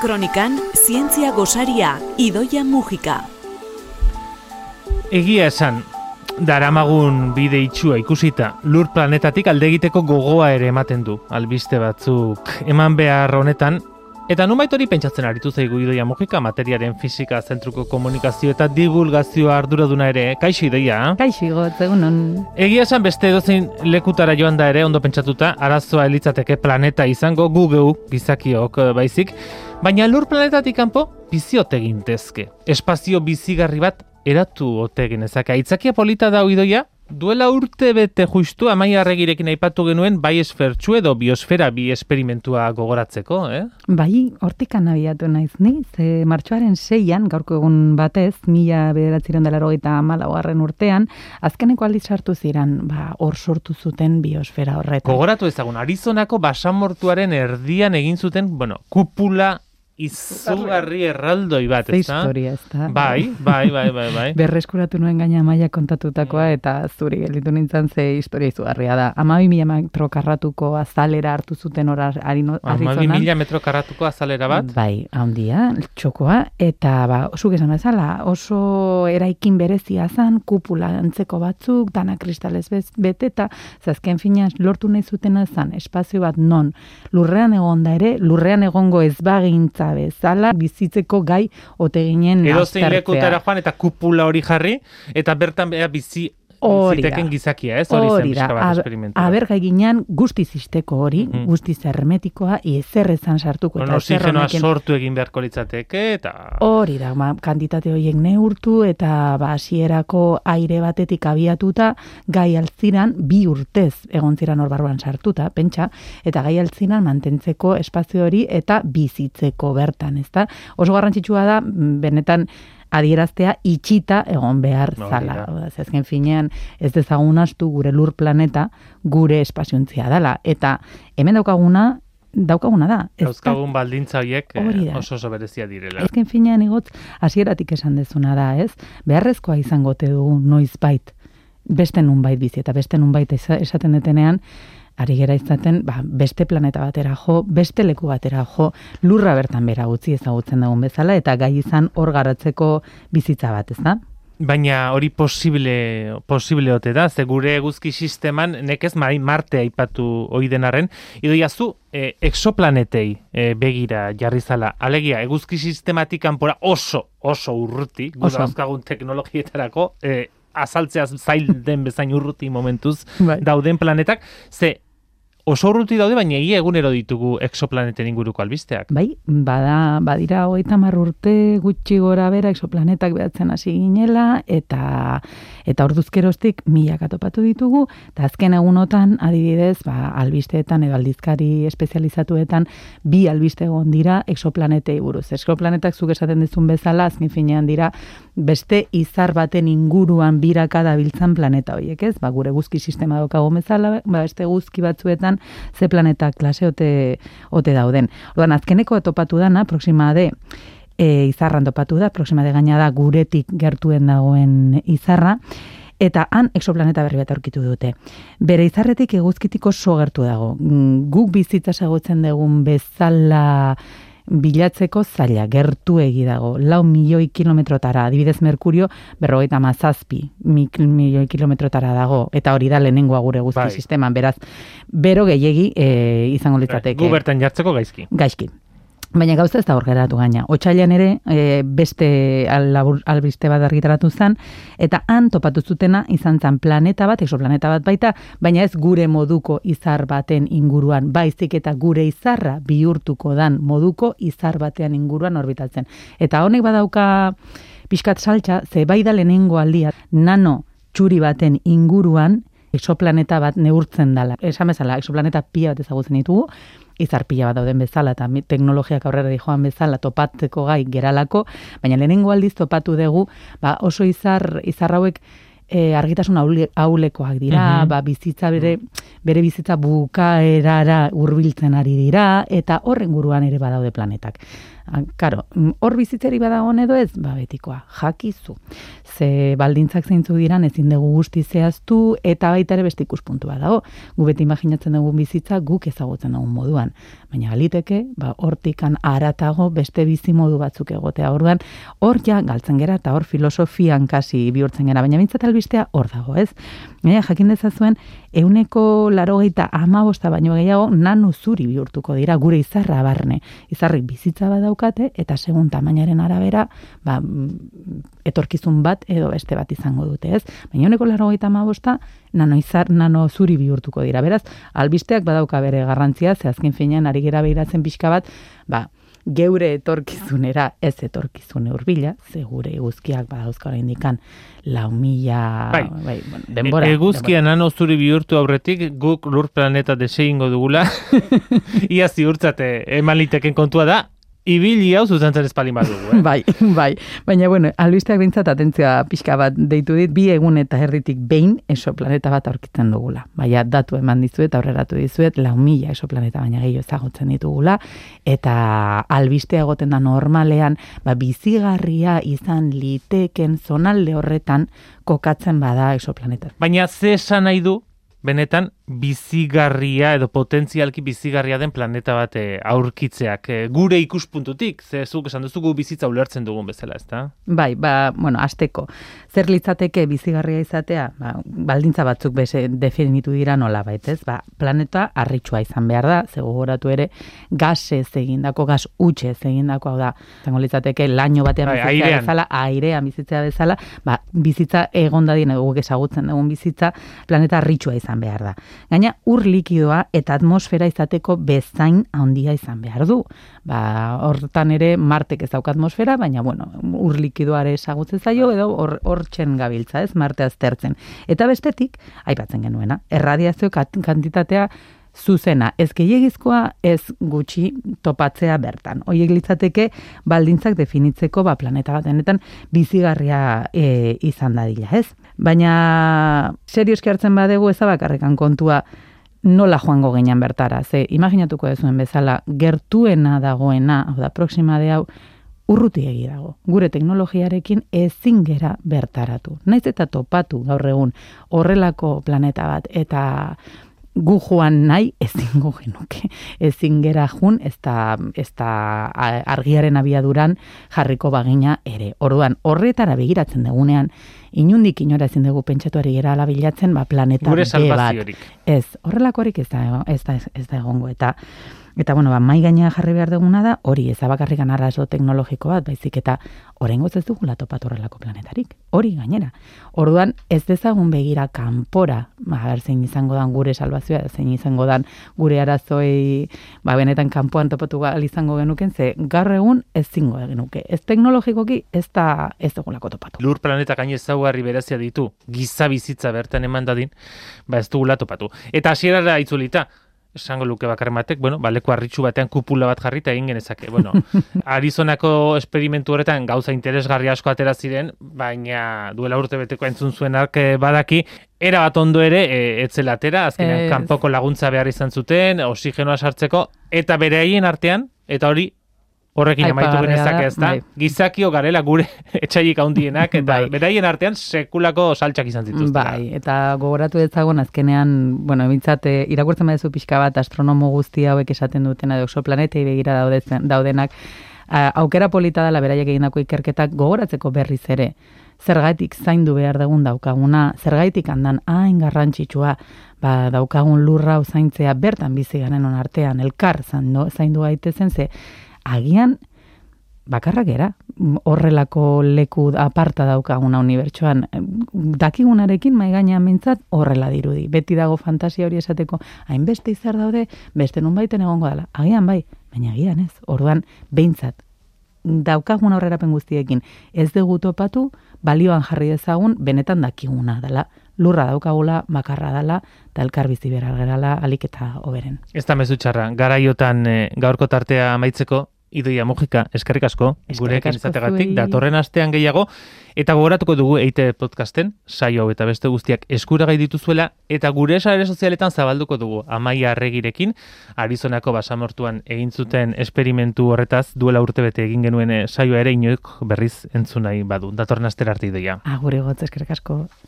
Kronikan, zientzia gosaria, idoia mugika. Egia esan, daramagun bide itxua ikusita, lur planetatik alde egiteko gogoa ere ematen du, albiste batzuk eman behar honetan, Eta numait hori pentsatzen aritu zaigu idoia mugika materiaren fisika zentruko komunikazio eta divulgazioa arduraduna ere, kaixo idoia? Kaixo igot, egunon. Egia esan beste edozein lekutara joan da ere, ondo pentsatuta, arazoa elitzateke planeta izango gugeu gizakiok eh, baizik, baina lur planetatik kanpo biziote gintezke. Espazio bizigarri bat eratu ote genezake. Aitzakia polita da idoia, Duela urte bete justu amai arregirekin aipatu genuen bai esfertxu edo biosfera bi esperimentua gogoratzeko, eh? Bai, hortik anabiatu naiz ni, ze martxoaren seian, gaurko egun batez, mila bederatziron dela eta malagoarren urtean, azkeneko aldiz sartu ziren, ba, hor sortu zuten biosfera horretan. Gogoratu ezagun, Arizonako basamortuaren erdian egin zuten, bueno, kupula izugarri erraldoi bat, ez da? historia, ez da? Bai, bai, bai, bai, bai. Berreskuratu nuen gaina maia kontatutakoa mm. eta zuri gelditu nintzen ze historia izugarria da. Amabi mila metro karratuko azalera hartu zuten hor Arizonan. Amabi mila metro karratuko azalera bat? Bai, handia, txokoa, eta ba, oso gezan bezala, oso eraikin berezia zan, kupula antzeko batzuk, dana kristalez bete, eta zazken fina lortu nahi zuten zan, espazio bat non, lurrean egon da ere, lurrean egongo ez bagintza bezala bizitzeko gai ote ginen Edo zein lekutara joan eta kupula hori jarri eta bertan beha bizi Hori da. gizakia, ez? Hori zen esperimentua. Aber gai ginean guzti zisteko hori, mm -hmm. guzti hermetikoa, ezan sartuko. Bueno, oxigenoa sortu egin beharko litzateke, eta... Hori da, ma, kantitate horiek neurtu, eta ba, asierako aire batetik abiatuta, gai altziran, bi urtez egon ziran hor barruan sartuta, pentsa, eta gai altziran mantentzeko espazio hori, eta bizitzeko bertan, ezta? Oso garrantzitsua da, benetan, adieraztea itxita egon behar zala. Zezken finean ez dezagun astu gure lur planeta gure espaziontzia dela. Eta hemen daukaguna daukaguna da. Dauzkagun baldintza horiek eh, oso oso berezia direla. Ezken finean igotz hasieratik esan dezuna da, ez? Beharrezkoa izango te du noiz bait beste nun bait bizi eta beste nun bait esaten detenean ari gera izaten, ba, beste planeta batera jo, beste leku batera jo, lurra bertan bera utzi ezagutzen dagoen bezala, eta gai izan hor garatzeko bizitza bat, ez da? Baina hori posible, posible ote da, ze gure eguzki sisteman nekez mai Marte aipatu ohi denarren, ido jazu e, exoplanetei e, begira jarri zala. Alegia, eguzki sistematik kanpora oso, oso urruti, gure azkagun teknologietarako, e, azaltzea zail den bezain urruti momentuz bai. dauden planetak, ze oso urruti daude, baina egia egunero ditugu exoplaneten inguruko albisteak. Bai, bada, badira hogeita urte gutxi gora bera exoplanetak behatzen hasi ginela, eta eta orduzkerostik milak atopatu ditugu, eta azken egunotan, adibidez, ba, albisteetan edo aldizkari espezializatuetan, bi albiste egon dira exoplanetei buruz. Exoplanetak zuk esaten dizun bezala, azken finean dira, beste izar baten inguruan biraka biltzan planeta horiek, ez? Ba, gure guzki sistema daukago bezala, ba, beste guzki batzuetan, ze planeta klase ote, ote dauden. Ordan azkeneko topatu dana, proxima de, e, izarran topatu da, proxima de gaina da guretik gertuen dagoen izarra, eta han exoplaneta berri bat aurkitu dute. Bere izarretik eguzkitik oso gertu dago. Guk bizitza sagotzen dugun bezala bilatzeko zaila, gertu egi dago, lau milioi kilometrotara, adibidez Merkurio, berrogeita mazazpi milioi kilometrotara dago, eta hori da lehenengoa gure guzti bai. sisteman, beraz, bero gehiegi e, izango bai, litzateke. Gu bertan jartzeko gaizki. Gaizki. Baina gauza ez da hor geratu gaina. Otsailean ere e, beste albiste bat argitaratu zen, eta han topatu zutena izan zen planeta bat, exoplaneta bat baita, baina ez gure moduko izar baten inguruan, baizik eta gure izarra bihurtuko dan moduko izar batean inguruan orbitatzen. Eta honek badauka pixkat saltza, ze bai da lehenengo aldia, nano txuri baten inguruan, exoplaneta bat neurtzen dela. Esan bezala, exoplaneta pia bat ezagutzen ditugu, izarpila bat dauden bezala eta teknologiak aurrera di joan bezala topatzeko gai geralako, baina lehenengo aldiz topatu dugu, ba oso izar izar hauek e, argitasun aulekoak dira, mhm. ba bizitza bere bere bizitza bukaerara hurbiltzen ari dira eta horren guruan ere badaude planetak. Karo, hor bizitzeri badago edo ez, ba betikoa, jakizu. Ze baldintzak zeintzu diran ezin dugu guzti zehaztu eta baita ere beste ikuspuntu dago. Gu beti imaginatzen dugu bizitza guk ezagutzen dugun moduan. Baina baliteke, ba, hortikan aratago beste bizi modu batzuk egotea. Orduan, hor ja galtzen gera eta hor filosofian kasi bihurtzen gera. Baina bintzat albistea hor dago, ez? Baina jakin dezazuen, euneko larogeita amabosta baino gehiago nano zuri bihurtuko dira gure izarra barne. Izarrik bizitza bat daukate eta segun tamainaren arabera ba, etorkizun bat edo beste bat izango dute, ez? Baina euneko larogeita amabosta nano izar, nano zuri bihurtuko dira. Beraz, albisteak badauka bere garrantzia, ze azken finean ari gera behiratzen pixka bat, ba, geure etorkizunera ez etorkizune urbila, ze gure eguzkiak badauzka oraindikan lau mila... Bai, bai bueno, denbora. E, eguzkia nano zuri bihurtu aurretik, guk lur planeta deseingo dugula. Ia ziurtzate, eman liteken kontua da, ibili hau zuzentzen espalin bat dugu, eh? bai, bai. Baina, bueno, albisteak bintzat atentzioa pixka bat deitu dit, bi egun eta herritik behin esoplaneta bat aurkitzen dugula. Baina, datu eman dizuet, aurreratu dizuet, lau mila esoplaneta baina gehiago ezagutzen ditugula, eta albistea egoten da normalean, ba, bizigarria izan liteken zonalde horretan kokatzen bada esoplaneta. Baina, ze esan nahi du, benetan, bizigarria edo potentzialki bizigarria den planeta bat eh, aurkitzeak e, gure ikuspuntutik ze zuk esan duzu bizitza ulertzen dugun bezala, ezta? Bai, ba, bueno, asteko. Zer litzateke bizigarria izatea? Ba, baldintza batzuk bese definitu dira nola baitez, ba, planeta harritxua izan behar da, ze gogoratu ere gase egindako, gas utxe egindako hau da. Zango litzateke laino batean bai, bizitzea airean. bezala, airean bizitzea bezala, ba, bizitza egon dadien guk ezagutzen dugun bizitza, planeta harritxua izan behar da. Gaina ur likidoa eta atmosfera izateko bezain handia izan behar du. Ba, hortan ere Martek ez dauka atmosfera, baina bueno, ur likidoare esagutzen zaio edo hor hortzen gabiltza, ez? Marte aztertzen. Eta bestetik, aipatzen genuena, erradiazio kantitatea zuzena, ez gehiagizkoa, ez gutxi topatzea bertan. Hoiek litzateke baldintzak definitzeko ba planeta bat denetan bizigarria e, izan dadila, ez? Baina serioski hartzen badegu ezabakarrekan kontua nola joango geinan bertara. Ze imaginatuko dezuen bezala gertuena dagoena, hau da, proxima de hau, urruti egi dago. Gure teknologiarekin ezin gera bertaratu. Naiz eta topatu gaur egun horrelako planeta bat eta gu joan nahi ezingo genuke. Ezin gera jun, ez da, ez da argiaren abiaduran jarriko bagina ere. Orduan, horretara begiratzen dugunean, inundik inora ezin dugu pentsatuari gera alabilatzen, ba, planeta Gure bat. Ez, horrelakorik ez da, ez da, ez da egongo. Eta, Eta bueno, ba, mai gaina jarri behar duguna da, hori ez abakarrik anarrazo teknologiko bat, baizik eta oraingo ez dugu latopatu horrelako planetarik. Hori gainera. Orduan ez dezagun begira kanpora, ba, zein izango dan gure salvazioa, zein izango dan gure arazoi, ba, benetan kanpoan topatu gal izango genuken, ze gaur egun ez zingo genuke. Ez teknologikoki ez da ez dugulako topatu. Lur planeta gaine ezaugarri berezia ditu, giza bizitza bertan eman dadin, ba ez dugula topatu. Eta hasierara itzulita, esango luke bakar batek, bueno, baleko arritxu batean kupula bat jarrita egin genezake. Bueno, Arizonako esperimentu horretan gauza interesgarri asko atera ziren, baina duela urte beteko entzun zuen arke badaki, era bat ondo ere e, etzela atera, azkenean kanpoko laguntza behar izan zuten, oxigenoa sartzeko, eta bere haien artean, eta hori horrekin amaitu genezak ez da. Bai. Gizakio garela gure etxaiik handienak eta bai. beraien artean sekulako saltsak izan zituzten. Bai, eta gogoratu dezagun azkenean, bueno, emintzat, eh, irakurtzen badezu pixka bat astronomo guzti hauek esaten dutena edo exoplanetei begira daudenak, aukera polita dela beraiek egindako ikerketak gogoratzeko berriz ere. Zergaitik zaindu behar dugun daukaguna, zergaitik handan hain garrantzitsua, ba, daukagun lurra zaintzea bertan bizi garen artean, elkar zaindu, zaindu gaitezen, ze agian bakarrak era, horrelako leku aparta daukaguna unibertsuan, dakigunarekin mai gainean mintzat horrela dirudi. Beti dago fantasia hori esateko, hainbeste izar daude, beste nun baiten egongo dela. Agian bai, baina agian ez. Orduan, behintzat, daukagun aurrerapen guztiekin ez dugu topatu, balioan jarri dezagun, benetan dakiguna dela. Lurra daukagula, bakarra dela, eta elkar bizi gerala, alik eta oberen. Ez da mezu txarra, garaiotan e, gaurko tartea amaitzeko, Idoia Mujika, eskerrik asko, asko izategatik, datorren astean gehiago, eta gogoratuko dugu eite podcasten, saio eta beste guztiak eskuragai dituzuela, eta gure sare sozialetan zabalduko dugu, amaia arregirekin, Arizonako basamortuan egin zuten esperimentu horretaz, duela urtebete egin genuen eh, saioa ere inoik berriz entzun nahi badu. Datorren astera arte idoia. Agure gotz, eskerrik asko.